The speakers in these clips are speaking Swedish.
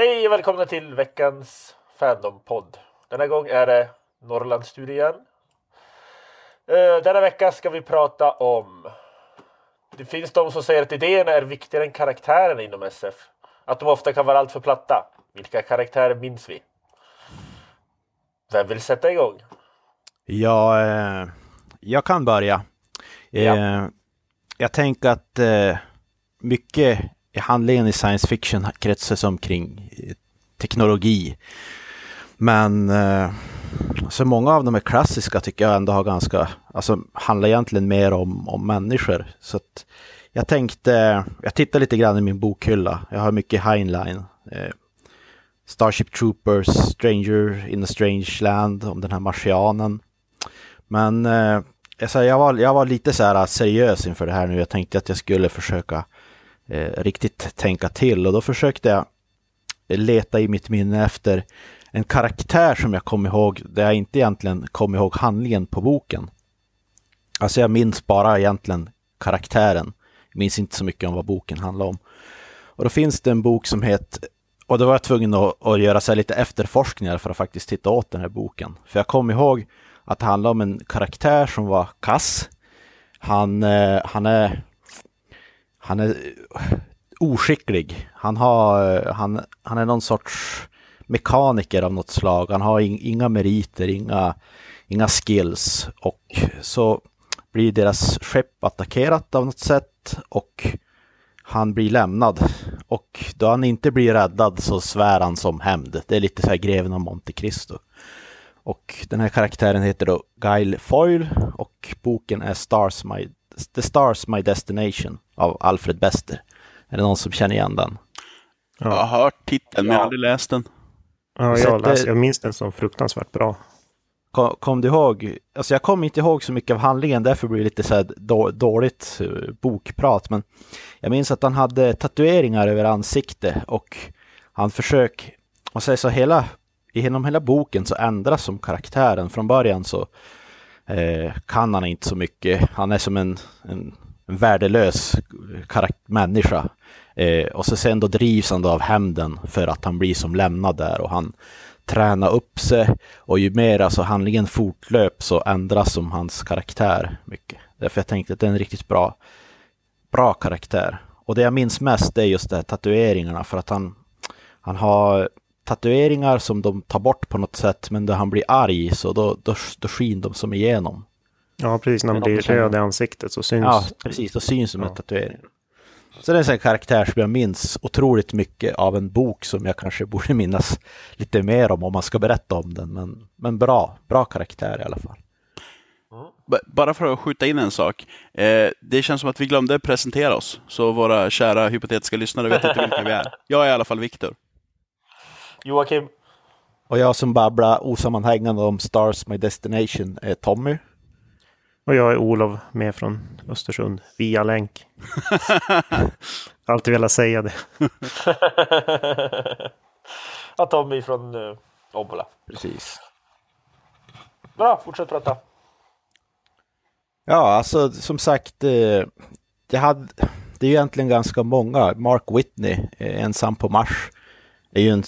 Hej och välkomna till veckans Fandom-podd. Denna gång är det Norrlandsstudien. Uh, denna vecka ska vi prata om... Det finns de som säger att idéerna är viktigare än karaktärerna inom SF. Att de ofta kan vara alltför platta. Vilka karaktärer minns vi? Vem vill sätta igång? Ja, eh, jag kan börja. Eh, ja. Jag tänker att eh, mycket handlingen i science fiction kretsar omkring eh, teknologi. Men eh, så många av de här klassiska tycker jag ändå har ganska, alltså handlar egentligen mer om, om människor. Så att jag tänkte, jag tittar lite grann i min bokhylla. Jag har mycket Heinlein. Eh, Starship Troopers, Stranger in a Strange Land, om den här marsianen. Men eh, jag, var, jag var lite så här seriös inför det här nu. Jag tänkte att jag skulle försöka Eh, riktigt tänka till och då försökte jag leta i mitt minne efter en karaktär som jag kom ihåg där jag inte egentligen kom ihåg handlingen på boken. Alltså jag minns bara egentligen karaktären. Jag minns inte så mycket om vad boken handlar om. Och då finns det en bok som heter och då var jag tvungen att, att göra så lite efterforskningar för att faktiskt titta åt den här boken. För jag kom ihåg att det handlade om en karaktär som var kass. Han, eh, han är han är eh, oskicklig. Han, har, eh, han, han är någon sorts mekaniker av något slag. Han har inga meriter, inga, inga skills. Och så blir deras skepp attackerat av något sätt och han blir lämnad. Och då han inte blir räddad så svär han som hämnd. Det är lite så här greven av Monte Cristo. Och den här karaktären heter då Guile Foyle och boken är Stars My, The Stars My Destination av Alfred Bester. Är det någon som känner igen den? Ja. Jag har hört titeln men jag har aldrig läst den. Ja, jag, läst, jag minns den som fruktansvärt bra. Kom, kom, du ihåg? Alltså jag kommer inte ihåg så mycket av handlingen, därför blir det lite så då, dåligt uh, bokprat. Men jag minns att han hade tatueringar över ansiktet och han försök, och säger så hela, genom hela boken så ändras som karaktären. Från början så eh, kan han inte så mycket. Han är som en, en, en värdelös människa. Eh, och så sen då drivs han då av hämnden för att han blir som lämnad där och han tränar upp sig och ju mer alltså handlingen fortlöp så ändras som hans karaktär mycket. Därför jag tänkte att det är en riktigt bra, bra karaktär. Och det jag minns mest är just det här tatueringarna för att han, han har tatueringar som de tar bort på något sätt men när han blir arg så då, då, då skiner de som igenom. Ja, precis. När han blir röd i ansiktet så syns... Ja, precis. Då syns de ja. tatueringarna. Så det är en sån karaktär som jag minns otroligt mycket av en bok som jag kanske borde minnas lite mer om om man ska berätta om den. Men, men bra, bra karaktär i alla fall. Bara för att skjuta in en sak. Eh, det känns som att vi glömde presentera oss, så våra kära hypotetiska lyssnare vet inte vilka vi är. Jag är i alla fall Viktor. Joakim. Och jag som babblar osammanhängande om Stars My Destination är Tommy. Och jag är Olof med från Östersund via länk. Alltid velat säga det. ja, Tommy från uh, Obbola. Precis. Bra, fortsätt prata. Ja, alltså som sagt, eh, det, hade, det är ju egentligen ganska många. Mark Whitney, eh, ensam på Mars, är ju en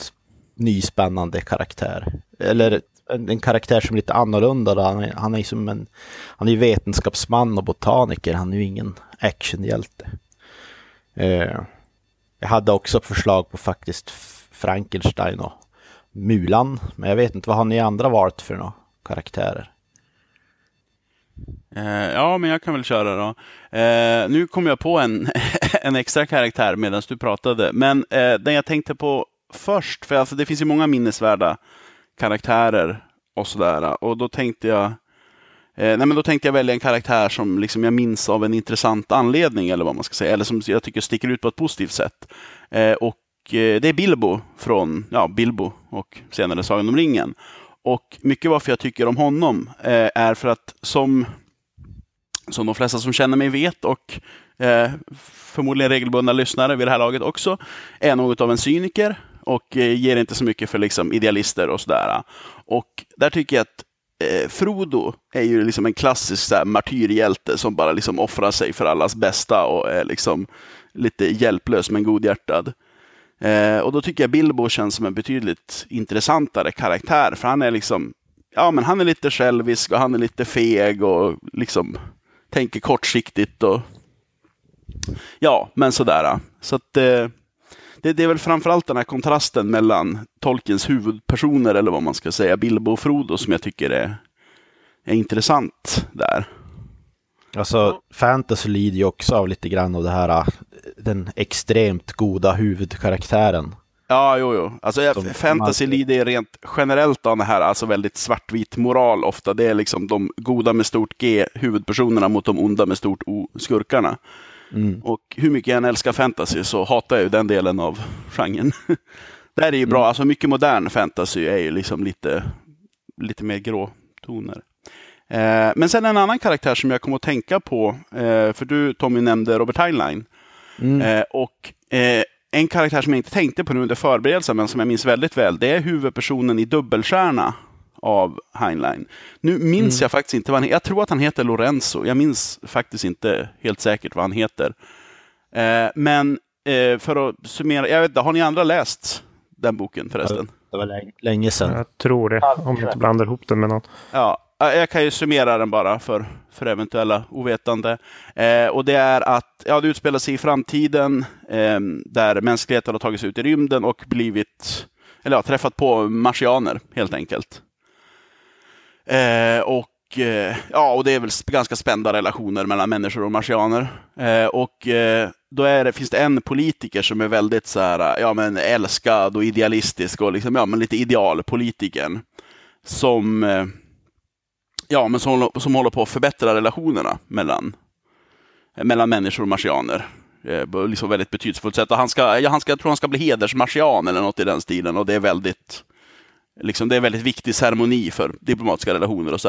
ny spännande karaktär. Eller en, en, karaktär som är lite annorlunda. Han är, han är som en, han är vetenskapsman och botaniker. Han är ju ingen actionhjälte. Eh, jag hade också förslag på faktiskt Frankenstein och Mulan. Men jag vet inte, vad har ni andra valt för några karaktärer? Eh, ja, men jag kan väl köra då. Eh, nu kom jag på en, en extra karaktär medan du pratade. Men eh, den jag tänkte på först, för alltså, det finns ju många minnesvärda karaktärer och sådär. Och då tänkte jag eh, nej men då tänkte jag välja en karaktär som liksom jag minns av en intressant anledning, eller vad man ska säga, eller som jag tycker sticker ut på ett positivt sätt. Eh, och eh, det är Bilbo från ja, Bilbo och senare Sagan om ringen. Och mycket varför jag tycker om honom eh, är för att som, som de flesta som känner mig vet och eh, förmodligen regelbundna lyssnare vid det här laget också, är något av en cyniker och eh, ger inte så mycket för liksom, idealister och sådär. Och där tycker jag att eh, Frodo är ju liksom en klassisk så här, martyrhjälte som bara liksom offrar sig för allas bästa och är liksom lite hjälplös men godhjärtad. Eh, och då tycker jag Bilbo känns som en betydligt intressantare karaktär, för han är liksom, ja men han är lite självisk och han är lite feg och liksom tänker kortsiktigt och ja, men sådär. Så att eh, det, det, är väl framförallt den här kontrasten mellan Tolkiens huvudpersoner, eller vad man ska säga, Bilbo och Frodo, som jag tycker är, är intressant där. Alltså, fantasy lider ju också av lite grann av det här, äh, den extremt goda huvudkaraktären. Ja, jo, jo. Alltså, Som fantasy lider rent generellt av det här, alltså väldigt svartvit moral ofta. Det är liksom de goda med stort G, huvudpersonerna, mot de onda med stort O, skurkarna. Mm. Och hur mycket jag än älskar fantasy så hatar jag ju den delen av genren. det här är ju bra, mm. alltså mycket modern fantasy är ju liksom lite, lite mer gråtoner. Eh, men sen en annan karaktär som jag kom att tänka på, eh, för du Tommy nämnde Robert Heinlein. Mm. Eh, och eh, en karaktär som jag inte tänkte på nu under förberedelsen, men som jag minns väldigt väl, det är huvudpersonen i Dubbelstjärna av Heinlein. Nu minns mm. jag faktiskt inte vad han heter. Jag tror att han heter Lorenzo. Jag minns faktiskt inte helt säkert vad han heter. Eh, men eh, för att summera, jag vet inte, har ni andra läst den boken förresten? Det var länge, sedan. Jag tror det, om jag inte blandar ihop det med något. Ja, jag kan ju summera den bara för, för eventuella ovetande. Eh, och det är att ja, det utspelar sig i framtiden eh, där mänskligheten har tagit sig ut i rymden och blivit, eller ja, träffat på marsianer helt enkelt. Eh, och eh, ja, och det är väl ganska spända relationer mellan människor och marsianer. Eh, och eh, då är det, finns det en politiker som är väldigt så här, ja men älskad och idealistisk och liksom, ja men lite idealpolitiken. Som eh, ja, men som, som håller på att förbättra relationerna mellan, eh, mellan människor och marsianer. Liksom väldigt betydelsefullt sätt. Och han ska, ja, han ska, jag tror han ska bli hedersmarsian eller något i den stilen. Och det är väldigt Liksom, det är en väldigt viktig ceremoni för diplomatiska relationer och så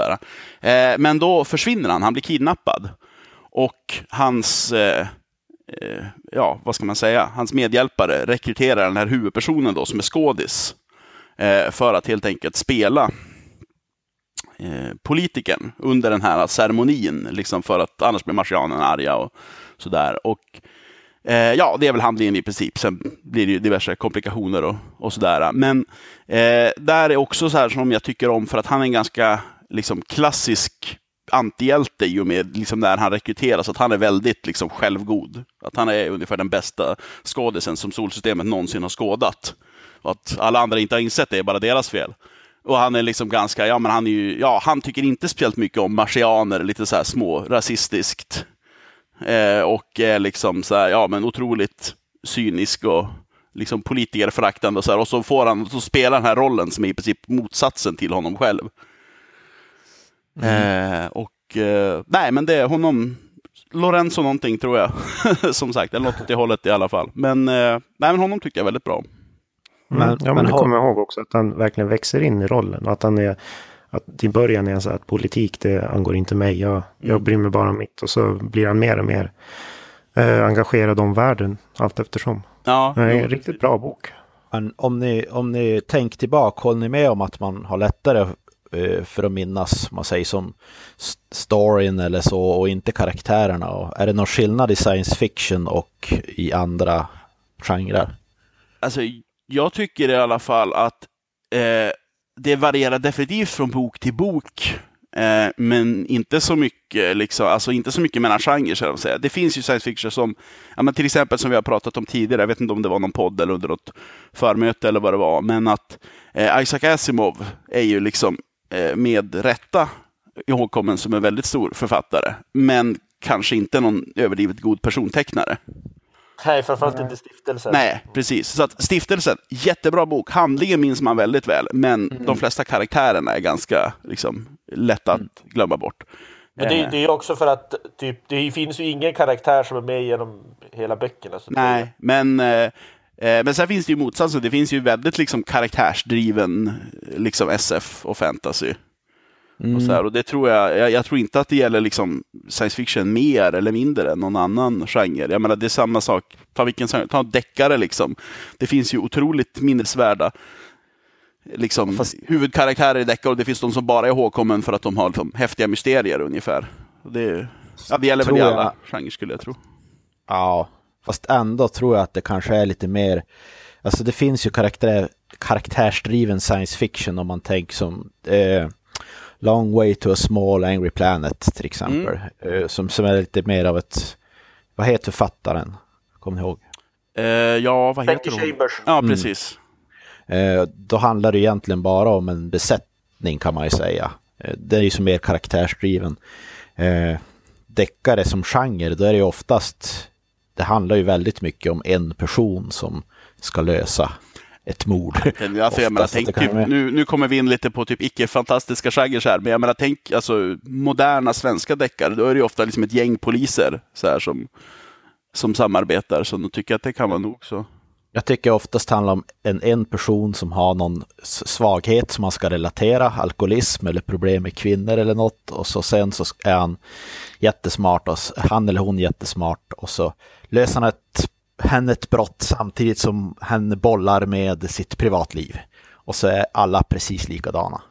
eh, men då försvinner han, han blir kidnappad. Och hans, eh, eh, ja vad ska man säga, hans medhjälpare rekryterar den här huvudpersonen då som är skådis. Eh, för att helt enkelt spela eh, politikern under den här ceremonin, liksom för att annars blir marsianerna arga och sådär. Och eh, ja, det är väl handlingen i princip. Sen blir det ju diverse komplikationer och, och sådär. Men eh, där är också så här som jag tycker om, för att han är en ganska liksom, klassisk antihjälte i och med liksom, när han rekryteras, att han är väldigt liksom, självgod. Att han är ungefär den bästa skådisen som solsystemet någonsin har skådat. Och att alla andra inte har insett det är bara deras fel. Och han är liksom ganska, ja men han är ju, ja han tycker inte speciellt mycket om marsianer, lite så här små rasistiskt. Eh, och är liksom så här, ja men otroligt cynisk och liksom politikerföraktande och så här. Och så får han, så spelar den här rollen som är i princip motsatsen till honom själv. Mm. Eh, och eh, nej men det är honom, Lorenzo någonting tror jag. som sagt, eller något åt det hållet i alla fall. Men, eh, nej, men honom tycker jag väldigt bra om. Men, mm. ja, men, men det kommer ihåg också, att han verkligen växer in i rollen. Att han är, att till början är han så att politik, det angår inte mig. Jag, jag mm. bryr mig bara om mitt. Och så blir han mer och mer eh, engagerad om världen allt eftersom. Ja, det är en riktigt bra bok. Men om ni, om ni tänker tillbaka, håller ni med om att man har lättare eh, för att minnas, man säger som storyn eller så och inte karaktärerna? Och är det någon skillnad i science fiction och i andra genrer? Alltså jag tycker i alla fall att eh, det varierar definitivt från bok till bok. Eh, men inte så mycket, liksom, alltså inte så mycket mellan genrer. säga. Det finns ju science fiction som, ja, men till exempel som vi har pratat om tidigare, jag vet inte om det var någon podd eller under något förmöte eller vad det var, men att eh, Isaac Asimov är ju liksom eh, med rätta ihågkommen som en väldigt stor författare, men kanske inte någon överdrivet god persontecknare. Nej, framförallt inte stiftelsen. Nej, precis. Så att stiftelsen, jättebra bok. Handlingen minns man väldigt väl, men mm. de flesta karaktärerna är ganska liksom, lätta att mm. glömma bort. Men det, eh. det är också för att typ, det finns ju ingen karaktär som är med genom hela böckerna. Nej, men, eh, eh, men sen finns det ju motsatsen. Det finns ju väldigt liksom, karaktärsdriven liksom, SF och fantasy. Mm. Och, så här, och det tror jag, jag, jag, tror inte att det gäller liksom science fiction mer eller mindre än någon annan genre. Jag menar, det är samma sak, ta vilken ta deckare liksom. Det finns ju otroligt minnesvärda liksom, Fast... huvudkaraktärer i deckare och det finns de som bara är ihågkommen för att de har liksom, häftiga mysterier ungefär. Det, ja, det gäller väl i alla genrer skulle jag tro. Ja, fast ändå tror jag att det kanske är lite mer Alltså det finns ju karaktär, karaktärsdriven science fiction om man tänker som eh, Long Way to a Small Angry Planet till exempel. Mm. Eh, som, som är lite mer av ett, vad heter författaren? Kommer ni ihåg? Eh, ja, vad heter hon? Chambers. Ja, mm. precis. Mm. Eh, då handlar det egentligen bara om en besättning kan man ju säga. Eh, det är ju som mer karaktärsdriven. Eh, deckare som genre, då är det ju oftast, det handlar ju väldigt mycket om en person som ska lösa ett mord. Alltså, jag menar, tänk, typ, nu, nu kommer vi in lite på typ icke-fantastiska genrer här, men jag menar, tänk alltså, moderna svenska deckare, då är det ju ofta liksom ett gäng poliser så här, som, som samarbetar, så då tycker jag att det kan vara nog så. Jag tycker oftast handlar om en, en person som har någon svaghet som man ska relatera, alkoholism eller problem med kvinnor eller något och så sen så är han jättesmart och han eller hon jättesmart och så löser han ett, henne ett brott samtidigt som hen bollar med sitt privatliv. Och så är alla precis likadana.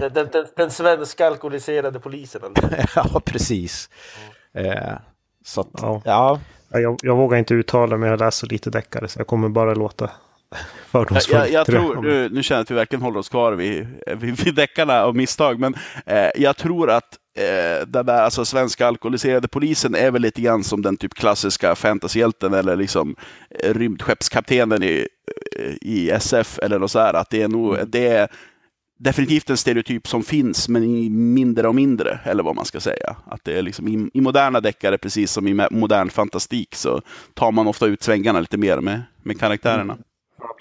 den, den, den, svenska alkoholiserade polisen? ja, precis. Eh, så att, ja. ja. Jag, jag, vågar inte uttala mig, jag läser lite deckare så jag kommer bara låta fördomsfull. Jag, jag, tror, nu, nu känner jag att vi verkligen håller oss kvar vid, vid, vid deckarna av misstag, men eh, jag tror att eh, den där alltså, svenska alkoholiserade polisen är väl lite grann som den typ klassiska fantasyhjälten eller liksom eh, rymdskeppskaptenen i, eh, i SF eller något så här. Att det är nog, mm. det är, definitivt en stereotyp som finns, men i mindre och mindre, eller vad man ska säga. Att det är liksom i, i moderna deckare, precis som i modern fantastik, så tar man ofta ut svängarna lite mer med, med karaktärerna. Mm.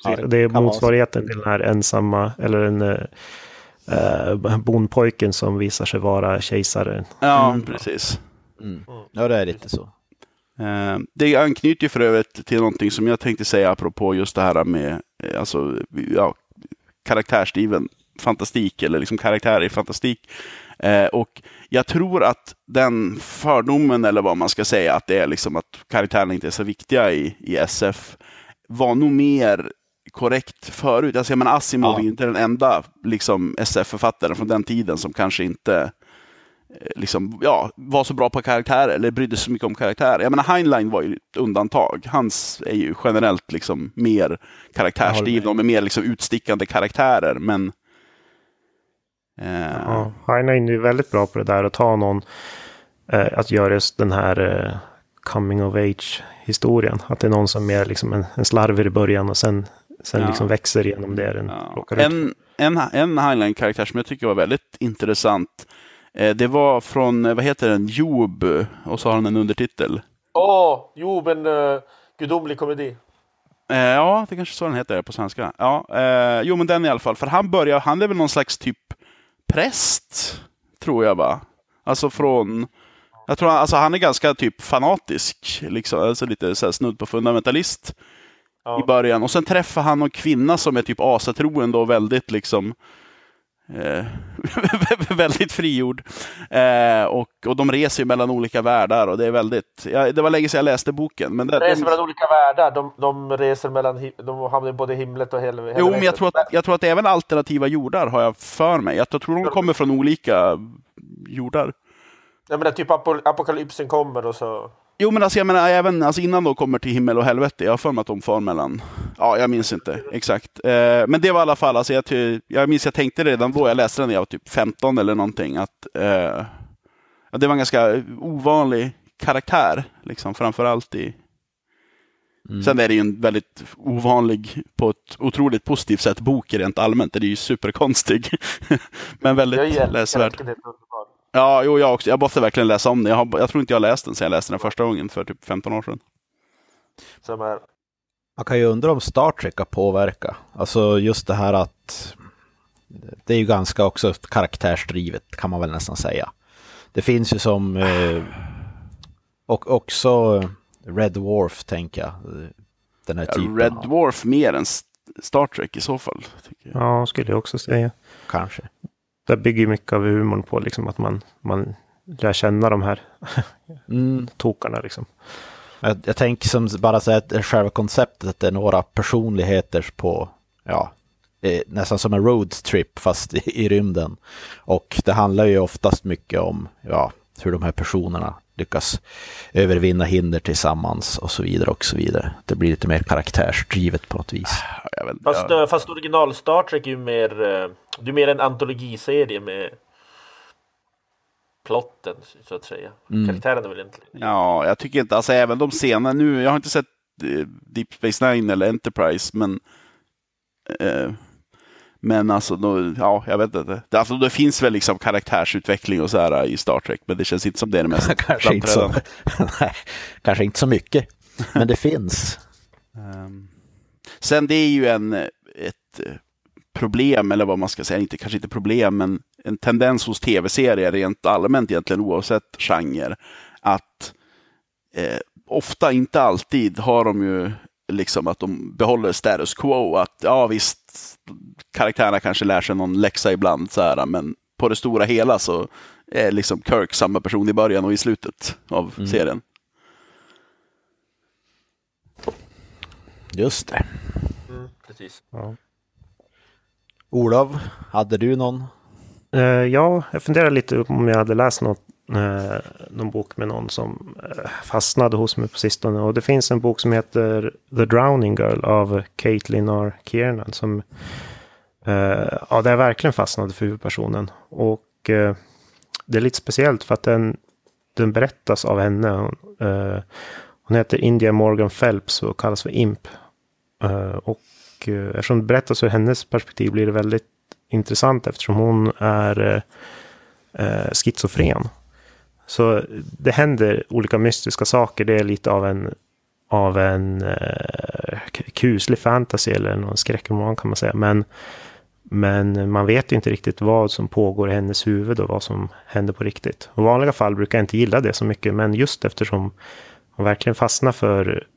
Ja, det är motsvarigheten till den här ensamma, eller en äh, bondpojken som visar sig vara kejsaren. Ja, mm. precis. Mm. Ja, det är lite så. Uh, det anknyter ju för övrigt till någonting som jag tänkte säga apropå just det här med alltså, ja, karaktärsdriven fantastik eller liksom karaktärer i fantastik. Eh, och jag tror att den fördomen, eller vad man ska säga, att det är liksom att karaktärerna inte är så viktiga i, i SF, var nog mer korrekt förut. Jag menar, Asimov ja. är ju inte den enda liksom, SF-författaren från den tiden som kanske inte eh, liksom, ja, var så bra på karaktärer eller brydde sig så mycket om karaktärer. Jag menar, Heinlein var ju ett undantag. Hans är ju generellt liksom mer karaktärsdrivna och med mer liksom utstickande karaktärer. Men Eh, ja, Heinlein är väldigt bra på det där att ta någon, eh, att göra just den här eh, coming of age historien. Att det är någon som är liksom en, en slarver i början och sen, sen ja. liksom växer genom det den ja. en, en, en Heinlein-karaktär som jag tycker var väldigt intressant. Eh, det var från, vad heter den, Job och så har han en undertitel. Åh, oh, Job, en uh, gudomlig komedi. Eh, ja, det kanske så den heter på svenska. Ja, eh, jo, men den i alla fall. För han börjar, han är väl någon slags typ präst, tror jag va? Alltså från... Jag tror alltså han är ganska typ fanatisk, liksom, alltså lite så här snudd på fundamentalist ja. i början. Och sen träffar han någon kvinna som är typ asatroende och väldigt liksom Eh, väldigt frigjord. Eh, och, och de reser mellan olika världar och det är väldigt, ja, det var länge sedan jag läste boken. Men det, de reser mellan olika världar, de, de reser mellan, de hamnar både himlet och helvetet. Jo, men jag tror, att, jag tror att även alternativa jordar har jag för mig. Jag tror de kommer från olika jordar. Jag menar typ apokalypsen kommer och så... Jo, men alltså, jag menar även alltså, innan de kommer till himmel och helvete. Jag har för mig att de far mellan... Ja, jag minns inte exakt. Eh, men det var i alla fall, alltså, jag, jag minns jag tänkte redan då jag läste den när jag var typ 15 eller någonting, att eh, det var en ganska ovanlig karaktär, liksom, framförallt i... Mm. Sen är det ju en väldigt ovanlig, på ett otroligt positivt sätt, bok rent allmänt. Det är ju superkonstig. men väldigt läsvärd. Ja, jo, jag också. Jag måste verkligen läsa om den. Jag, har, jag tror inte jag läst den sedan jag läste den första gången för typ 15 år sedan. Som Man kan ju undra om Star Trek har påverkat. Alltså just det här att det är ju ganska också karaktärsdrivet kan man väl nästan säga. Det finns ju som eh, och också Red Dwarf tänker jag. Den här typen. Red Dwarf mer än Star Trek i så fall. Ja, skulle jag också säga. Kanske det bygger mycket av humorn på liksom att man, man lär känna de här mm. tokarna. Liksom. Jag, jag tänker som bara så att själva konceptet att det är några personligheter på, ja, nästan som en roadtrip fast i, i rymden. Och det handlar ju oftast mycket om, ja, hur de här personerna lyckas övervinna hinder tillsammans och så vidare och så vidare. Det blir lite mer karaktärsdrivet på något vis. Vet, fast, ja. fast original Star Trek är ju mer, eh, det är mer en antologiserie med plotten så att säga. Mm. Karaktären är väl inte... Ja, jag tycker inte, alltså även de sena nu, jag har inte sett eh, Deep Space Nine eller Enterprise, men eh, men alltså, då, ja, jag vet inte. Det, alltså, det finns väl liksom karaktärsutveckling och så här i Star Trek, men det känns inte som det är det mest kanske, inte så, nej, kanske inte så mycket, men det finns. Um, sen det är ju en, ett problem, eller vad man ska säga, inte, kanske inte problem, men en tendens hos tv-serier rent allmänt egentligen oavsett genre, att eh, ofta, inte alltid, har de ju liksom att de behåller status quo. Att ja visst, karaktärerna kanske lär sig någon läxa ibland, så här, men på det stora hela så är liksom Kirk samma person i början och i slutet av mm. serien. Just det. Mm, precis. Ja. Olof, hade du någon? Uh, ja, jag funderar lite om jag hade läst något eh, någon bok med någon som eh, fastnade hos mig på sistone. Och det finns en bok som heter The Drowning Girl av Caitlin R. Kiernan. Som, eh, ja, det är verkligen fastnade för huvudpersonen. Och eh, det är lite speciellt för att den, den berättas av henne. Eh, hon heter India Morgan Phelps och kallas för Imp. Eh, och eh, eftersom det berättas ur hennes perspektiv blir det väldigt intressant eftersom hon är schizofren. Så det händer olika mystiska saker. Det är lite av en, av en eh, kuslig fantasy eller någon skräckroman kan man säga. Men, men man vet inte riktigt vad som pågår i hennes huvud och vad som händer på riktigt. I vanliga fall brukar jag inte gilla det så mycket, men just eftersom hon verkligen fastnar för,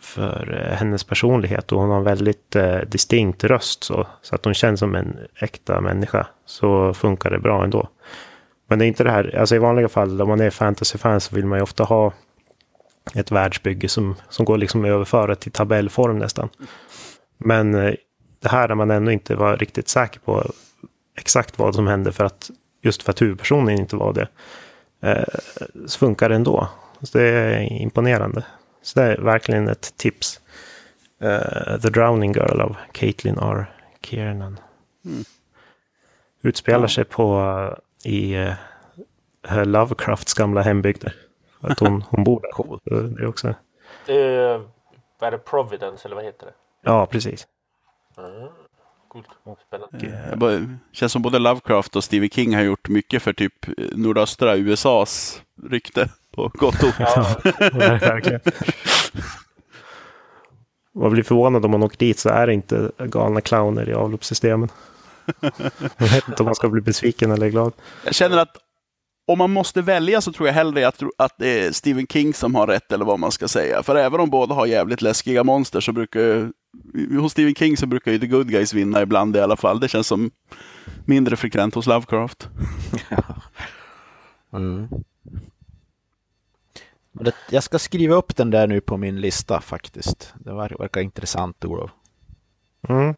för eh, hennes personlighet och hon har en väldigt eh, distinkt röst så, så att hon känns som en äkta människa så funkar det bra ändå. Men det är inte det här, alltså i vanliga fall om man är fantasy-fan så vill man ju ofta ha ett världsbygge som, som går liksom att överföra till tabellform nästan. Men eh, det här där man ändå inte var riktigt säker på exakt vad som hände för att just för att huvudpersonen inte var det. Eh, så funkar det ändå. Så det är imponerande. Så det är verkligen ett tips. Uh, The Drowning Girl av Caitlin R. Kiernan. Mm. Utspelar ja. sig på i uh, Lovecrafts gamla hembygder. Att hon, hon bor där. Cool. Det är också. Uh, är det Providence eller vad heter det? Ja, precis. Mm. Coolt. Spännande. Det känns som både Lovecraft och Stevie King har gjort mycket för typ nordöstra USAs rykte på gott och ont. Ja, verkligen. Man blir förvånad om man åker dit så är det inte galna clowner i avloppssystemen. Jag vet inte om man ska bli besviken eller glad. Jag känner att om man måste välja så tror jag hellre att, att det är Stephen King som har rätt eller vad man ska säga. För även om båda har jävligt läskiga monster så brukar hos Stephen King så brukar ju The Good Guys vinna ibland i alla fall. Det känns som mindre frekvent hos Lovecraft. mm. Jag ska skriva upp den där nu på min lista faktiskt. Det verkar intressant Olof. Mm.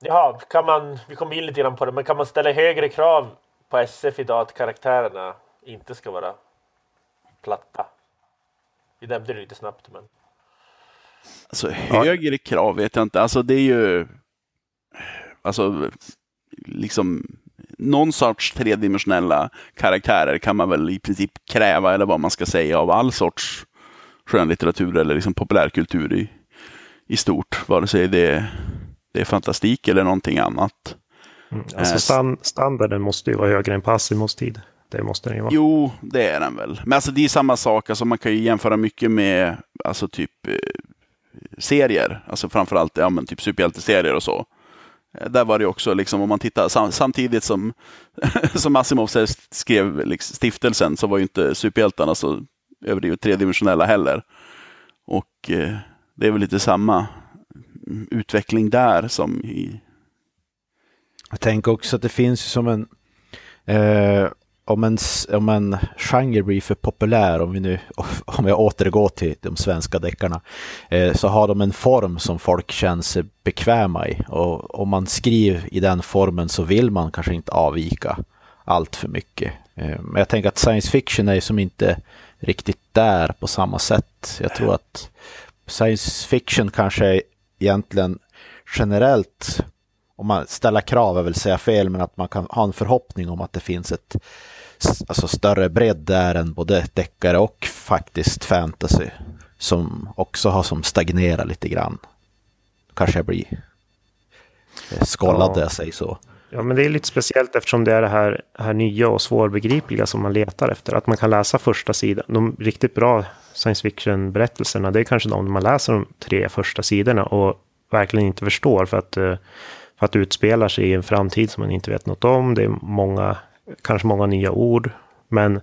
Ja, kan man, vi kom in lite grann på det, men kan man ställa högre krav på SF idag att karaktärerna inte ska vara platta? Vi nämnde det lite snabbt, men. Alltså högre krav vet jag inte. Alltså det är ju. Alltså liksom någon sorts tredimensionella karaktärer kan man väl i princip kräva, eller vad man ska säga, av all sorts skönlitteratur eller liksom populärkultur i, i stort. Vare sig det är det är fantastik eller någonting annat. Mm, alltså stand, standarden måste ju vara högre än på Asimos tid. Det måste den ju vara. Jo, det är den väl. Men alltså det är samma sak, alltså man kan ju jämföra mycket med alltså typ eh, serier, alltså framförallt ja, men typ superhjälteserier och så. Eh, där var det också, liksom, om man tittar sam samtidigt som, som Asimov skrev liksom, stiftelsen så var ju inte superhjältarna så överdrivet tredimensionella heller. Och eh, det är väl lite samma utveckling där som i... Jag tänker också att det finns som en... Eh, om, en om en genre blir för populär, om vi nu om jag återgår till de svenska deckarna, eh, så har de en form som folk känner sig bekväma i. Och om man skriver i den formen så vill man kanske inte avvika allt för mycket. Eh, men jag tänker att science fiction är som inte riktigt där på samma sätt. Jag tror att science fiction kanske är egentligen generellt, om man ställer krav, jag vill säga fel, men att man kan ha en förhoppning om att det finns ett alltså större bredd där än både deckare och faktiskt fantasy som också har som stagnerat lite grann. Kanske jag blir skållad ja. jag säger så. Ja, men det är lite speciellt eftersom det är det här, här nya och svårbegripliga som man letar efter. Att man kan läsa första sidan. De riktigt bra science fiction-berättelserna, det är kanske de man läser de tre första sidorna och verkligen inte förstår för att, eh, för att det utspelar sig i en framtid som man inte vet något om. Det är många, kanske många nya ord. Men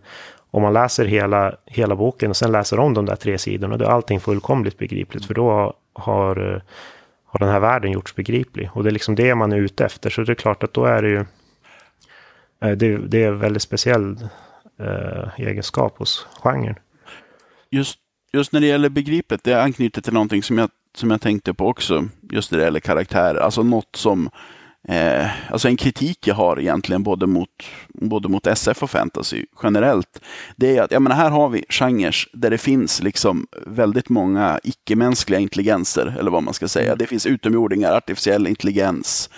om man läser hela, hela boken och sen läser om de där tre sidorna, då är allting fullkomligt begripligt. För då har, eh, har den här världen gjorts begriplig. Och det är liksom det man är ute efter. Så det är klart att då är det ju... Eh, det, det är en väldigt speciell eh, egenskap hos genren. Just, just när det gäller begripet, det anknyter till någonting som jag, som jag tänkte på också. Just när det gäller karaktärer. Alltså något som Eh, alltså en kritik jag har egentligen både mot, både mot SF och fantasy generellt, det är att jag menar, här har vi genrer där det finns liksom väldigt många icke-mänskliga intelligenser, eller vad man ska säga. Det finns utomjordingar, artificiell intelligens,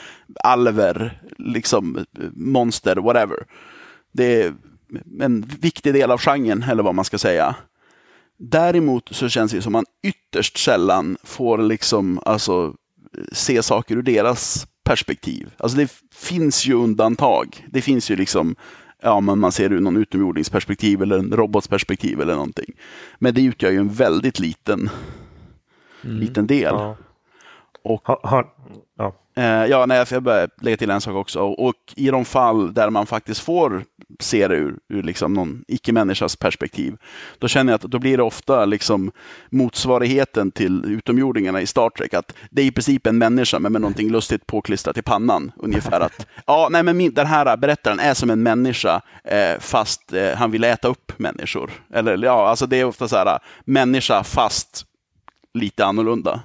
alver, liksom monster, whatever. Det är en viktig del av genren, eller vad man ska säga. Däremot så känns det som man ytterst sällan får liksom, alltså, se saker ur deras perspektiv. Alltså det finns ju undantag. Det finns ju liksom, ja men man ser ur någon utomjordingsperspektiv eller en robotsperspektiv eller någonting. Men det utgör ju en väldigt liten, mm. liten del. Ja. Och, ha, ha, ja. Eh, ja, nej, jag börjar lägga till en sak också. Och, och, i de fall där man faktiskt får se det ur, ur liksom någon icke-människas perspektiv, då känner jag att då blir det ofta liksom motsvarigheten till utomjordingarna i Star Trek. Att det är i princip en människa, men med någonting lustigt påklistrat i pannan. Ungefär att, ja, nej, men min, den här berättaren är som en människa, eh, fast eh, han vill äta upp människor. Eller ja, alltså det är ofta så här, människa fast lite annorlunda.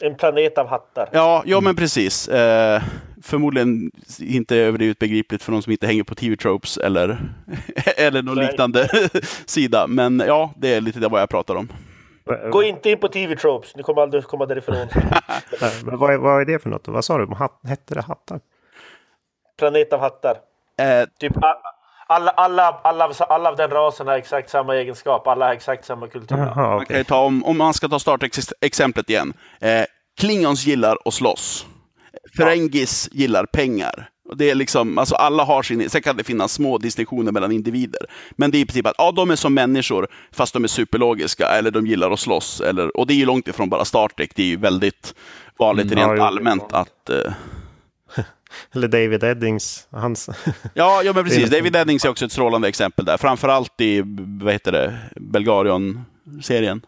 En planet av hattar. Ja, ja men precis. Eh, förmodligen inte överdrivet begripligt för de som inte hänger på TV-tropes eller, eller någon Nej. liknande sida. Men ja, det är lite det vad jag pratar om. Gå inte in på TV-tropes, ni kommer aldrig komma därifrån. men vad, är, vad är det för något? Vad sa du? hette det hattar? Planet av hattar. Eh, typ alla, alla, alla, alla av den rasen har exakt samma egenskap, alla har exakt samma kultur. Aha, okay. man ta, om, om man ska ta Star igen. Eh, Klingons gillar att slåss. Ferengis gillar pengar. Det är liksom, alltså alla har sin, sen kan det finnas små distinktioner mellan individer. Men det är i princip att ja, de är som människor, fast de är superlogiska, eller de gillar att slåss. Eller, och det är ju långt ifrån bara Star Trek, det är ju väldigt vanligt mm, rent allmänt att eh, eller David Eddings. Hans... ja, ja, men precis. David Eddings är också ett strålande exempel där. Framförallt i, vad heter det, Belgarion-serien.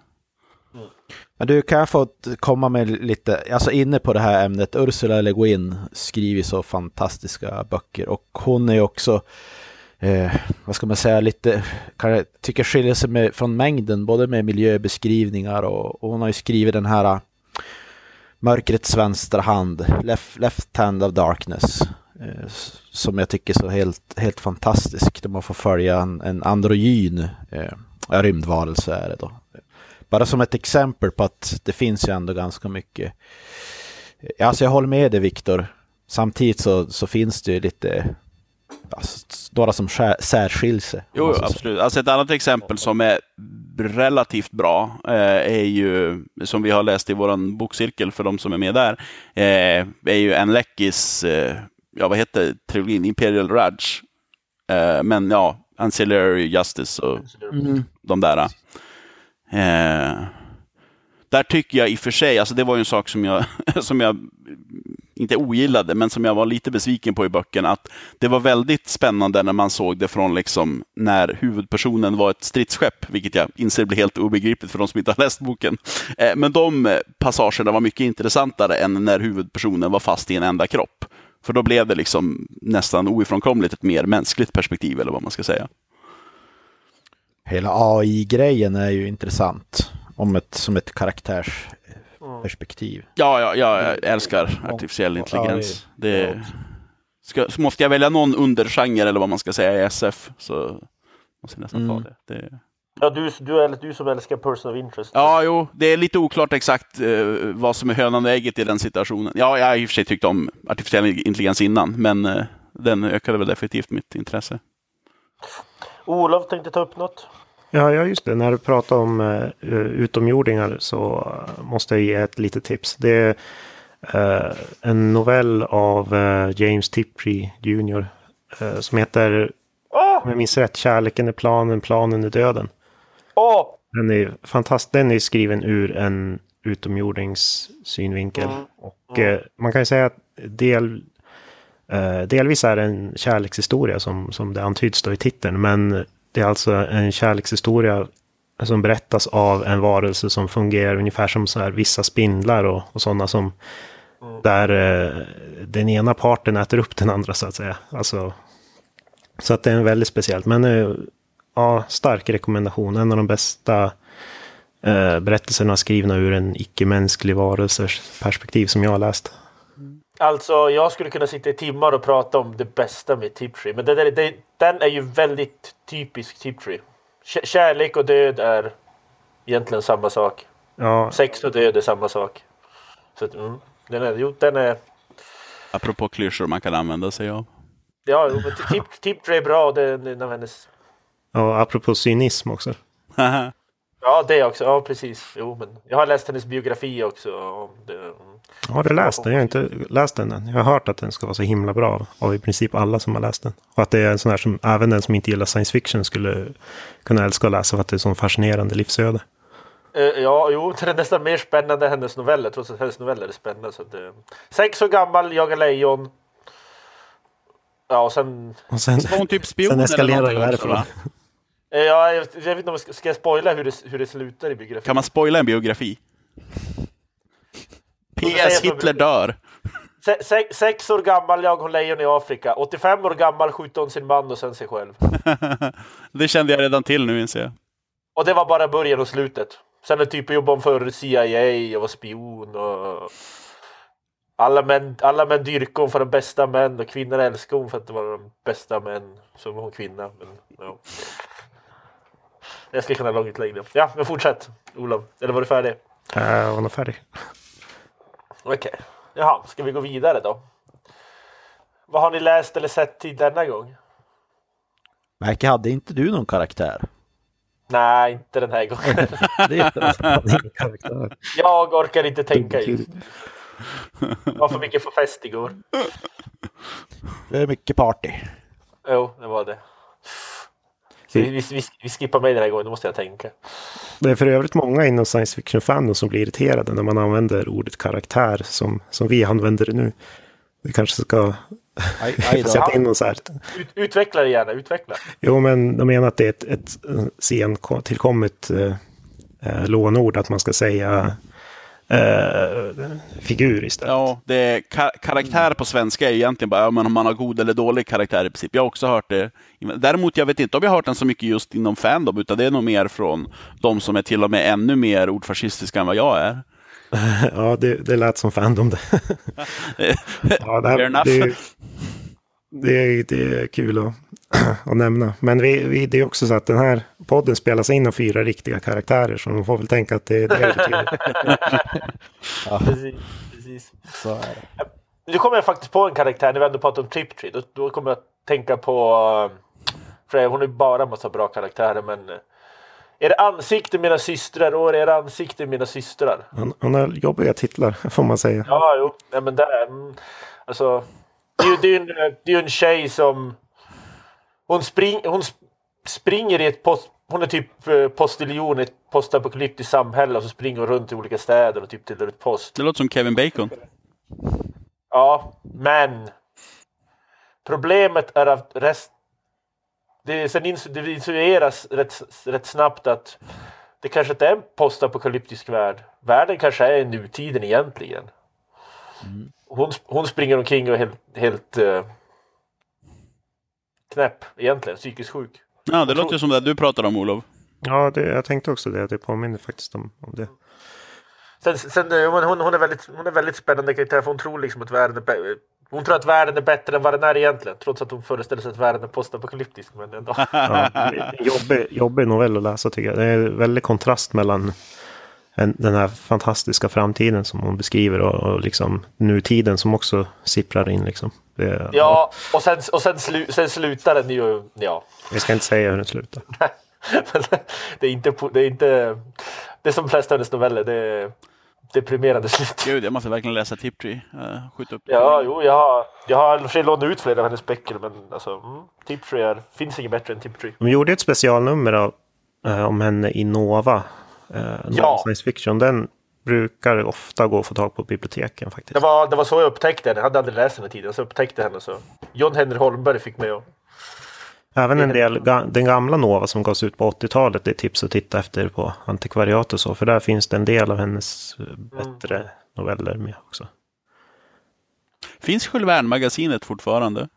Men du, kan jag få komma med lite, alltså inne på det här ämnet. Ursula Le Guin skriver så fantastiska böcker och hon är också, eh, vad ska man säga, lite, kan jag tycka skiljer sig med, från mängden, både med miljöbeskrivningar och, och hon har ju skrivit den här Mörkrets vänstra hand, Left, left Hand of Darkness. Eh, som jag tycker är så helt, helt fantastisk. Där man får följa en, en androgyn eh, rymdvarelse är det då. Bara som ett exempel på att det finns ju ändå ganska mycket. Alltså jag håller med dig Viktor. Samtidigt så, så finns det ju lite alltså, några som särskiljer sig. Jo, absolut. Alltså ett annat exempel som är relativt bra eh, är ju, som vi har läst i vår bokcirkel för de som är med där, eh, är ju Enlekis, eh, ja vad heter trilogin, Imperial Raj. Eh, men ja, Ancillary Justice och mm. de där. Eh, där tycker jag i och för sig, alltså det var ju en sak som jag, som jag inte ogillade, men som jag var lite besviken på i böckerna, att det var väldigt spännande när man såg det från liksom när huvudpersonen var ett stridsskepp, vilket jag inser blir helt obegripligt för de som inte har läst boken. Eh, men de passagerna var mycket intressantare än när huvudpersonen var fast i en enda kropp. För då blev det liksom nästan ofrånkomligt ett mer mänskligt perspektiv, eller vad man ska säga. Hela AI-grejen är ju intressant, om ett, som ett karaktärs perspektiv. Ja, ja, ja jag älskar artificiell intelligens. Det ska, så måste jag välja någon undergenre eller vad man ska säga i SF så måste jag nästan mm. ta det. det... Ja, du, du, är, du som älskar person of interest. Ja, jo, det är lite oklart exakt eh, vad som är hönan och ägget i den situationen. Ja, jag har i och för sig tyckt om artificiell intelligens innan, men eh, den ökade väl definitivt mitt intresse. Olof tänkte ta upp något. Ja, ja, just det. När du pratar om uh, utomjordingar så måste jag ge ett litet tips. Det är uh, en novell av uh, James Tiptree Jr. som heter, oh! om jag minns rätt, Kärleken är planen, planen är döden. Oh! Den är fantastisk. Den är skriven ur en utomjordings synvinkel. Mm. Och mm. man kan ju säga att del, delvis är det en kärlekshistoria som, som det antyds då i titeln. Men det är alltså en kärlekshistoria som berättas av en varelse som fungerar ungefär som så här vissa spindlar och, och sådana som mm. där eh, den ena parten äter upp den andra så att säga. Alltså, så att det är en väldigt speciellt. Men eh, ja, stark rekommendation. En av de bästa eh, berättelserna skrivna ur en icke-mänsklig varelses perspektiv som jag har läst. Alltså, jag skulle kunna sitta i timmar och prata om det bästa med Tiptree. Men det, det, det, den är ju väldigt typisk Tiptree. Kärlek och död är egentligen samma sak. Ja. Sex och död är samma sak. Så mm, den är, jo, den är... Apropå klyschor man kan använda sig av. Ja, men tip, Tiptree är bra. Det är en av hennes... Ja, apropå cynism också. Ja, det också. Ja, precis. Jo, men jag har läst hennes biografi också. Det, har du läst den? Jag har inte läst den än. Jag har hört att den ska vara så himla bra av i princip alla som har läst den. Och att det är en sån här som även den som inte gillar science fiction skulle kunna älska att läsa för att det är så fascinerande livsöde. Uh, ja, jo, det är nästan mer spännande än hennes noveller, trots att hennes noveller är spännande. Så det... Sex år gammal, jagar lejon. Ja, och sen... Och sen, hon typ spion sen eskalerar det därifrån. Eh, ja, jag, jag vet inte om jag ska, jag spoila hur det, hur det slutar i biografin? Kan man spoila en biografi? PS Hitler dör. Se, se, sex år gammal, jag har lejon i Afrika. 85 år gammal skjuter hon sin man och sen sig själv. det kände jag redan till nu inser jag. Och det var bara början och slutet. Sen är typ jobbade hon för CIA och var spion och... Alla män, alla män dyrkade hon för de bästa män och kvinnor älskade hon för att det var de bästa män. Så var hon kvinna. Men, ja. Jag ska kunna långt längre. Ja, men fortsätt Olof. Eller var du färdig? Jag var nog färdig. Okej. Okay. Jaha, ska vi gå vidare då? Vad har ni läst eller sett till denna gång? Märke, hade inte du någon karaktär? Nej, inte den här gången. det är karaktär. Jag orkar inte tänka just. Det var för mycket för fest igår. Det är mycket party. Jo, det var det. Vi, vi, vi, vi skippar mig den här gången, då måste jag tänka. Det är för övrigt många inom science fiction-fandom som blir irriterade när man använder ordet karaktär som, som vi använder det nu. Vi kanske ska aj, aj sätta in någon så här. Ut, utveckla det gärna, utveckla. Jo, men de menar att det är ett, ett sen tillkommet eh, eh, lånord, att man ska säga eh, figur istället. Ja, det är kar karaktär på svenska är egentligen bara om man har god eller dålig karaktär i princip. Jag har också hört det. Däremot, jag vet inte om jag har hört den så mycket just inom Fandom, utan det är nog mer från de som är till och med ännu mer ordfascistiska än vad jag är. ja, det, det lät som Fandom det. ja, det, här, det, det, det är kul att, att nämna. Men vi, vi, det är också så att den här podden spelas in av fyra riktiga karaktärer. Så de får väl tänka att det, är det ja, precis. precis. Så är det. Nu kommer jag faktiskt på en karaktär när vi ändå pratar om Triptree. Då, då kommer jag att tänka på... För hon är bara en massa bra karaktärer men... Är det ansikte mina systrar och är det ansikte mina systrar? Han, han har jobbiga titlar får man säga. Ja, jo. Ja, men det är... Mm, alltså... Det är ju det är en, det är en tjej som... Hon, spring, hon springer i ett post... Hon är typ eh, postiljon i ett postapokalyptiskt samhälle och så springer hon runt i olika städer och typ delar ut post. Det låter som Kevin Bacon. Ja, men... Problemet är att rest... Det, sen insinueras rätt, rätt snabbt att det kanske inte är en postapokalyptisk värld. Världen kanske är nutiden egentligen. Mm hon, hon springer omkring och är helt, helt uh, knäpp egentligen, psykiskt sjuk. Ja, det låter som det du pratar om Olof. Ja, det, jag tänkte också det. Det påminner faktiskt om, om det. Sen, sen, hon, hon, är väldigt, hon är väldigt spännande karaktär för hon tror liksom att världen är Hon tror att världen är bättre än vad den är egentligen. Trots att hon föreställer sig att världen är postapokalyptisk. Men ändå. ja, jobbig, jobbig novell att läsa tycker jag. Det är en väldig kontrast mellan den här fantastiska framtiden som hon beskriver och, och liksom nutiden som också sipprar in. Liksom. Det, ja, och sen, och sen, slu, sen slutar den ju... Ja. Vi ska inte säga hur den slutar. det är inte... Det är inte det är som flesta hennes noveller. Det är deprimerande slut. Gud, jag måste verkligen läsa Tiptree. Uh, skjut upp. Ja, jo, jag har, jag har för sig lånat ut flera av hennes böcker, men alltså, mm, Tiptree är, finns inget bättre än Tiptree. De gjorde ett specialnummer av, uh, om henne i Nova. Uh, ja. Science fiction. Den brukar ofta gå att få tag på biblioteken faktiskt. Det var, det var så jag upptäckte henne. Jag hade aldrig läst henne tidigare, så jag upptäckte henne. Så. John Henry Holmberg fick mig att Även en del, den gamla Nova som gavs ut på 80-talet, det är tips att titta efter på antikvariat och så. För där finns det en del av hennes eh, bättre mm. noveller med också. Finns Jules Verne-magasinet fortfarande?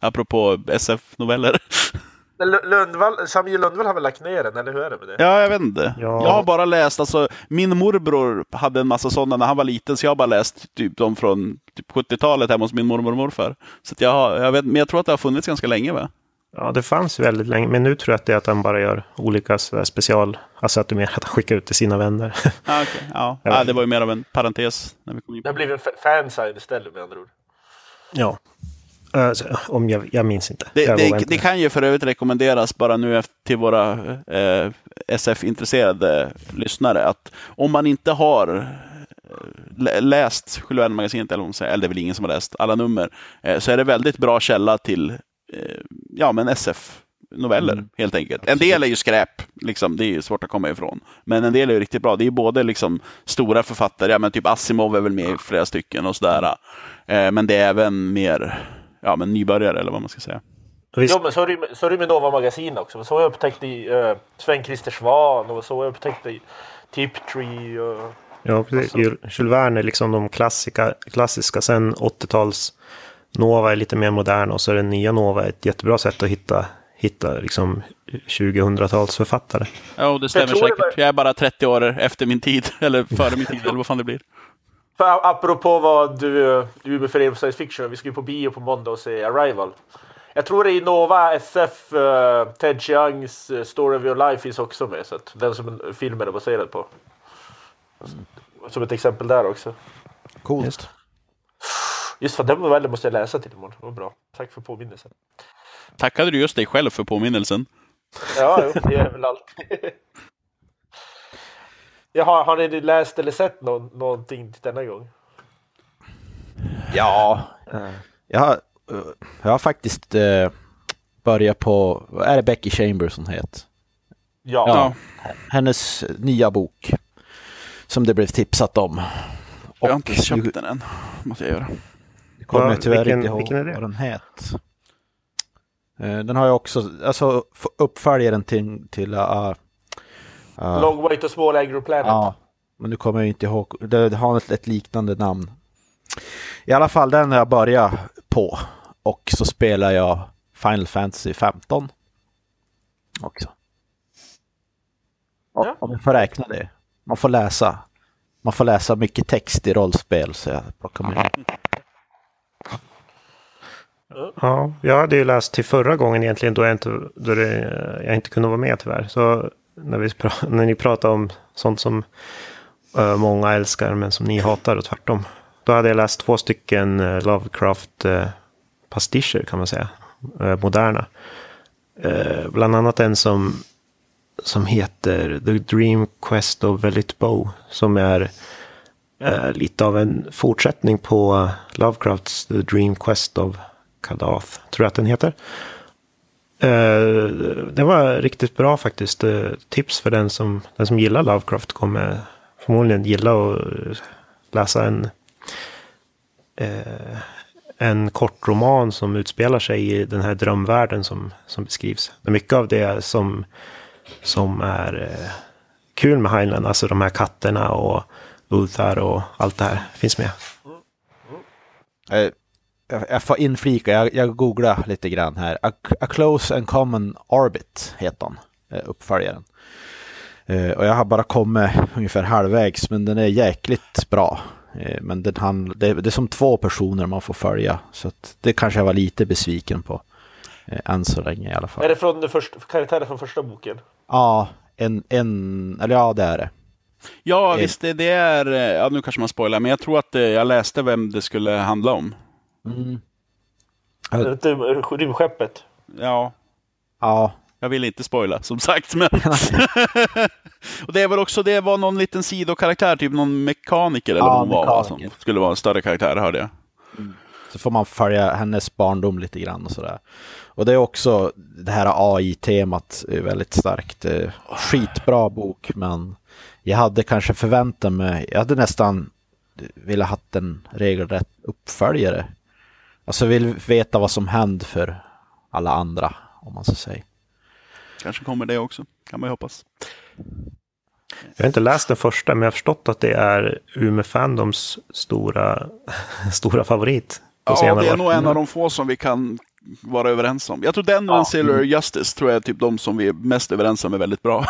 Apropå SF-noveller. Lundvall, Samuel Lundvall har väl lagt ner den, eller hur är det med det? Ja, jag vet inte. Ja. Jag har bara läst, alltså min morbror hade en massa sådana när han var liten, så jag har bara läst typ de från typ 70-talet hemma hos min mormor och morfar. Så jag, har, jag vet, men jag tror att det har funnits ganska länge va? Ja, det fanns väldigt länge, men nu tror jag att det är att han bara gör olika special, alltså att du menar att han skickar ut till sina vänner. Ah, okay. ja, ja. det var ju mer av en parentes. När vi kom in Det har blivit en fansign istället med andra ord. Ja. Alltså, om jag, jag minns inte. Det, jag det, det, kan ju för övrigt rekommenderas bara nu till våra eh, SF-intresserade lyssnare att om man inte har eh, läst Jules magasinet eller, eller det är väl ingen som har läst alla nummer, eh, så är det väldigt bra källa till eh, ja, men SF noveller mm. helt enkelt. En del är ju skräp, liksom, det är svårt att komma ifrån. Men en del är ju riktigt bra. Det är både liksom stora författare, ja, men typ Asimov är väl med i flera stycken och sådär. Eh, men det är även mer ja, men nybörjare eller vad man ska säga. Visst. Jo, men så är det, så är det med Nova Magasin också. Så har jag upptäckt i uh, Sven-Christer Svan och så har jag upptäckt i Tiptree. Och, ja, precis. Jules Verne är liksom de klassiska, klassiska. Sen 80-tals Nova är lite mer modern och så är den nya Nova ett jättebra sätt att hitta, hitta liksom 2000-talsförfattare. Ja, det stämmer jag säkert. Var... Jag är bara 30 år efter min tid, eller före min tid, eller vad fan det blir. För apropå vad du, du refererar på science fiction, vi ska ju på bio på måndag och se Arrival. Jag tror det i Nova SF, uh, eh, Ted Chiangs uh, Story of Your Life finns också med. Så att den som filmen är baserad på. Som ett exempel där också. Coolt. Just, just för den novellen måste jag läsa till imorgon. Det var bra. Tack för påminnelsen. Tackade du just dig själv för påminnelsen? Ja, jo, det är väl allt. Jaha, har ni läst eller sett no någonting till denna gång? Ja, jag har, jag har faktiskt uh, börjat på, är det Becky Chambers som heter? Ja. ja. Hennes nya bok. Som det blev tipsat om. jag har inte köpt den än. Måste jag göra. Det kommer ja, tyvärr vilken, inte ihåg vad den heter. Uh, den har jag också, alltså uppföljaren till, till uh, Uh, Long way to small agro planet. Ja, men nu kommer jag inte ihåg. Det, har ett, ett, liknande namn. I alla fall den har jag börjat på. Och så spelar jag Final Fantasy 15 också. Ja. Om jag får räkna det. Man får läsa. Man får läsa mycket text i rollspel så jag plockar med. Ja, jag hade ju läst till förra gången egentligen då jag inte, då det, jag inte kunde vara med tyvärr. Så när, vi när ni pratar om sånt som uh, många älskar men som ni hatar och tvärtom. Då hade jag läst två stycken eh, uh, Lovecraft-pastischer eh, uh, kan man säga. moderna. bland annat en som, som heter The Dream Quest of Velit Bow. Som är lite av en fortsättning på Lovecrafts The Dream Quest of Kadath. Tror jag att den heter. Eh, det var riktigt bra faktiskt. Eh, tips för den som, den som gillar Lovecraft kommer förmodligen gilla att eh, läsa en, en kort roman som utspelar sig i den här drömvärlden som, som beskrivs. Mycket av det som, som är kul med Highland, alltså de här katterna och Uthar och allt det här finns med jag får inflika, jag, jag googlar lite grann här. A, A Close and Common Orbit heter den, eh, uppföljaren. Uh, och jag har bara kommit ungefär halvvägs, men den är jäkligt bra. Eh, men den handl det, det är som två personer man får följa. Så det kanske jag var lite besviken på. Eh, än så länge i alla fall. Är det från första, karaktären från första boken? Ja, en, en, eller ja det är det. Ja, visst, det, det är, ja nu kanske man spoilar, men jag tror att jag läste vem det skulle handla om. Mm. Rymdskeppet? Ja. Ja, jag vill inte spoila som sagt. Men... och det väl också, det var någon liten sidokaraktär, typ någon mekaniker eller ja, vad hon var, som skulle vara en större karaktär hörde jag. Mm. Så får man följa hennes barndom lite grann och sådär. Och det är också det här AI-temat är väldigt starkt. Skitbra bok, men jag hade kanske förväntat mig, jag hade nästan velat ha en regelrätt uppföljare. Alltså vill veta vad som hände för alla andra, om man så säger. Kanske kommer det också, kan man ju hoppas. Jag har inte läst den första, men jag har förstått att det är Umeå Fandoms stora, stora favorit. Ja, det är nog en av de få som vi kan vara överens om. Jag tror den och ja. Sailor Justice tror jag är typ de som vi är mest överens om är väldigt bra.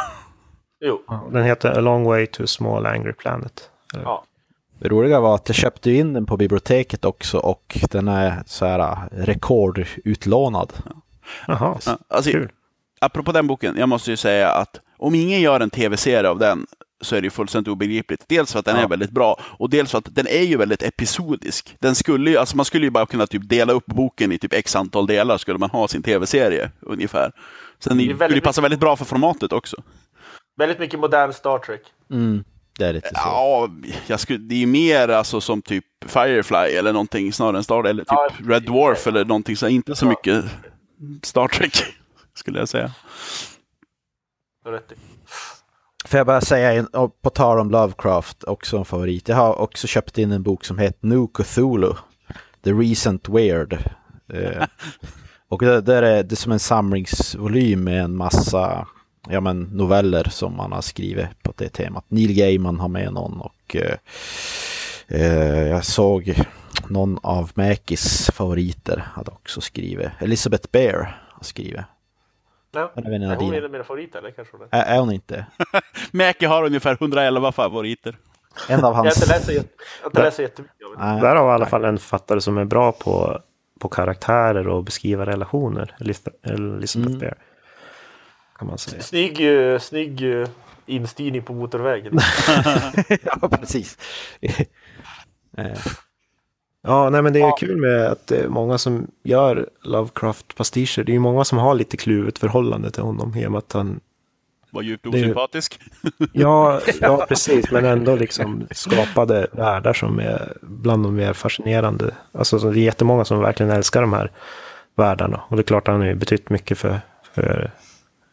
Jo. Den heter A Long Way to a Small Angry Planet. Ja. Det roliga var att jag köpte in den på biblioteket också och den är så här rekordutlånad. Jaha, ja, alltså, kul apropå den boken, jag måste ju säga att om ingen gör en tv-serie av den så är det ju fullständigt obegripligt. Dels för att den ja. är väldigt bra och dels för att den är ju väldigt episodisk. Den skulle ju, alltså man skulle ju bara kunna typ dela upp boken i typ x antal delar skulle man ha sin tv-serie ungefär. Sen det skulle ju passa väldigt bra för formatet också. Väldigt mycket modern Star Trek. Mm. Det är lite så. Ja, jag skulle, det är mer alltså som typ Firefly eller någonting snarare än Star eller typ ja, Red Dwarf eller någonting så inte så mycket Star Trek skulle jag säga. Rätt Får jag bara säga, på tal om Lovecraft, också en favorit. Jag har också köpt in en bok som heter New Cthulhu, The Recent Weird. Eh, och det, det, är det som en samlingsvolym med en massa ja, men, noveller som man har skrivit på det temat. Neil Gaiman har med någon och eh, eh jag såg någon av Mäkis favoriter hade också skrivit. Elizabeth Bear har skrivit. Ja. Är hon en av mina favoriter? Eller kanske hon är. är hon inte? Mäki har ungefär 111 favoriter. En av hans... Jag har inte läst, läst jättemycket. Där har vi i alla fall en författare som är bra på, på karaktärer och beskriva relationer. Elisabeth mm. Bear. Kan man säga. Snygg, snygg instyrning på motorvägen. ja, precis. Eh. Ja, nej men det är ja. kul med att det är många som gör Lovecraft-pastischer. Det är ju många som har lite kluvet förhållande till honom i och med att han var djupt osympatisk. Ja, ja, precis, men ändå liksom skapade världar som är bland de mer fascinerande. Alltså det är jättemånga som verkligen älskar de här världarna. Och det är klart att han har betytt mycket för, för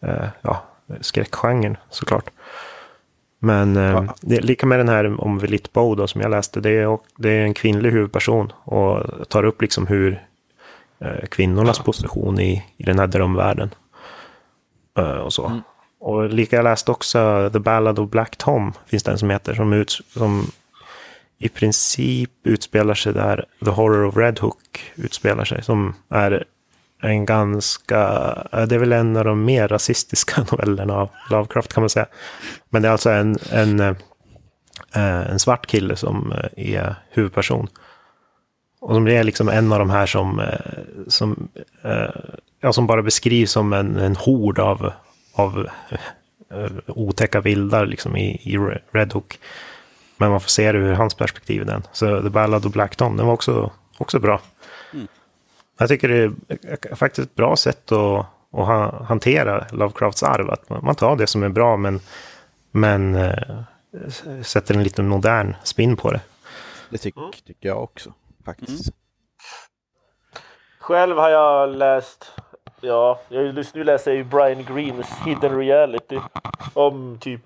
eh, ja, skräckgenren såklart. Men eh, ja. det lika med den här om Velit Bow då, som jag läste. Det är, det är en kvinnlig huvudperson och tar upp liksom hur eh, kvinnornas position i, i den här drömvärlden. Eh, och så. Mm. Och lika jag läste också The Ballad of Black Tom, finns det en som heter, som, ut, som i princip utspelar sig där The Horror of Red Hook utspelar sig. Som är en ganska, eh, det är väl en av de mer rasistiska novellerna av Lovecraft kan man säga. Men det är alltså en, en, eh, en svart kille som eh, är huvudperson. Och som är liksom en av de här som, som, ja, som bara beskrivs som en, en hord av, av otäcka vildar liksom i, i Red Hook. Men man får se det ur hans perspektiv den. Så The Ballad of Black Tom, den var också, också bra. Mm. Jag tycker det är faktiskt ett bra sätt att, att hantera Lovecrafts arv. Att man tar det som är bra men, men äh, sätter en lite modern spin på det. Det tycker, mm. tycker jag också faktiskt. Mm. Själv har jag läst, ja, just nu läser jag ju Brian Greens Hidden Reality. Om typ,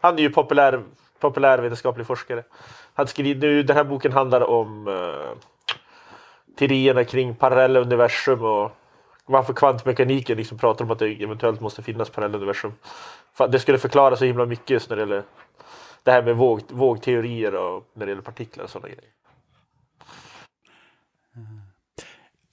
han är ju populär, populärvetenskaplig forskare. Han skriver, nu, den här boken handlar om uh, teorierna kring parallella universum och varför kvantmekaniken liksom pratar om att det eventuellt måste finnas parallella universum. Det skulle förklara så himla mycket när det gäller det här med våg, vågteorier och när det gäller partiklar och sådana grejer.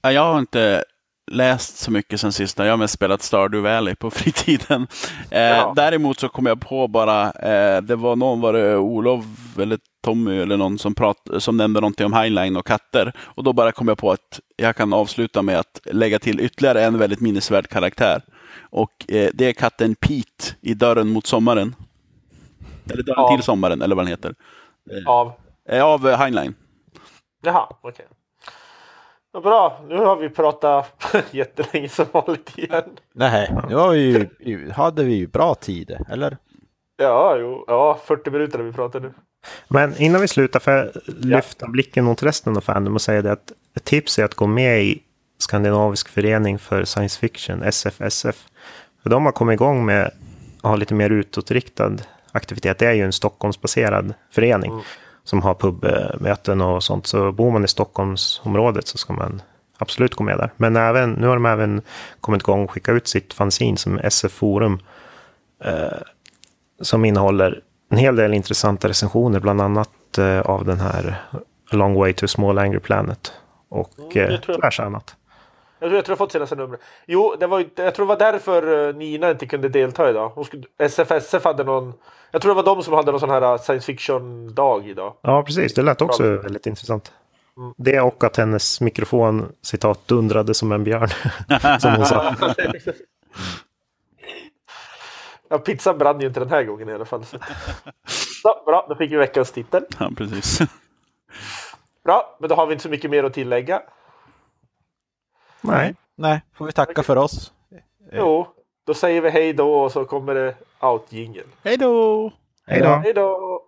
Jag har inte läst så mycket sen sist. Jag har mest spelat Stardew Valley på fritiden. Eh, däremot så kom jag på bara, eh, det var någon, var det Olof eller Tommy eller någon som, prat, som nämnde någonting om Highline och katter. Och då bara kom jag på att jag kan avsluta med att lägga till ytterligare en väldigt minnesvärd karaktär. Och eh, det är katten Pete i Dörren mot sommaren. Eller Dörren av. till sommaren, eller vad den heter. Av? Eh, av eh, Highline. Jaha, okej. Okay. Ja, bra, nu har vi pratat jättelänge som vanligt igen. Nej, nu har vi ju, hade vi ju bra tid, eller? Ja, jo, ja, 40 minuter har vi pratat nu. Men innan vi slutar, för jag lyfta ja. blicken mot resten av Fandom och säga det att ett tips är att gå med i Skandinavisk förening för science fiction, SFSF. För de har kommit igång med att ha lite mer utåtriktad aktivitet. Det är ju en Stockholmsbaserad förening. Mm som har pubmöten och sånt. Så bor man i Stockholmsområdet så ska man absolut gå med där. Men även, nu har de även kommit igång och skickat ut sitt fanzine som SF Forum. Eh, som innehåller en hel del intressanta recensioner, bland annat eh, av den här A Long Way to a Small Angry Planet. Och mm, eh, diverse annat. Jag tror jag har fått senaste numret. Jo, det var, jag tror det var därför eh, Nina inte kunde delta idag. SFSF hade någon jag tror det var de som hade någon sån här uh, science fiction-dag idag. Ja, precis. Det lät också Bra. väldigt intressant. Mm. Det och att hennes mikrofon, citat, dundrade som en björn. som hon sa. ja, pizzan brann ju inte den här gången i alla fall. Så. så bra, då fick vi veckans titel. Ja, precis. Bra, men då har vi inte så mycket mer att tillägga. Nej, nej, får vi tacka för oss. Eh. Jo, då säger vi hej då och så kommer det out-jingel. Hej då! Hej då! Hej då!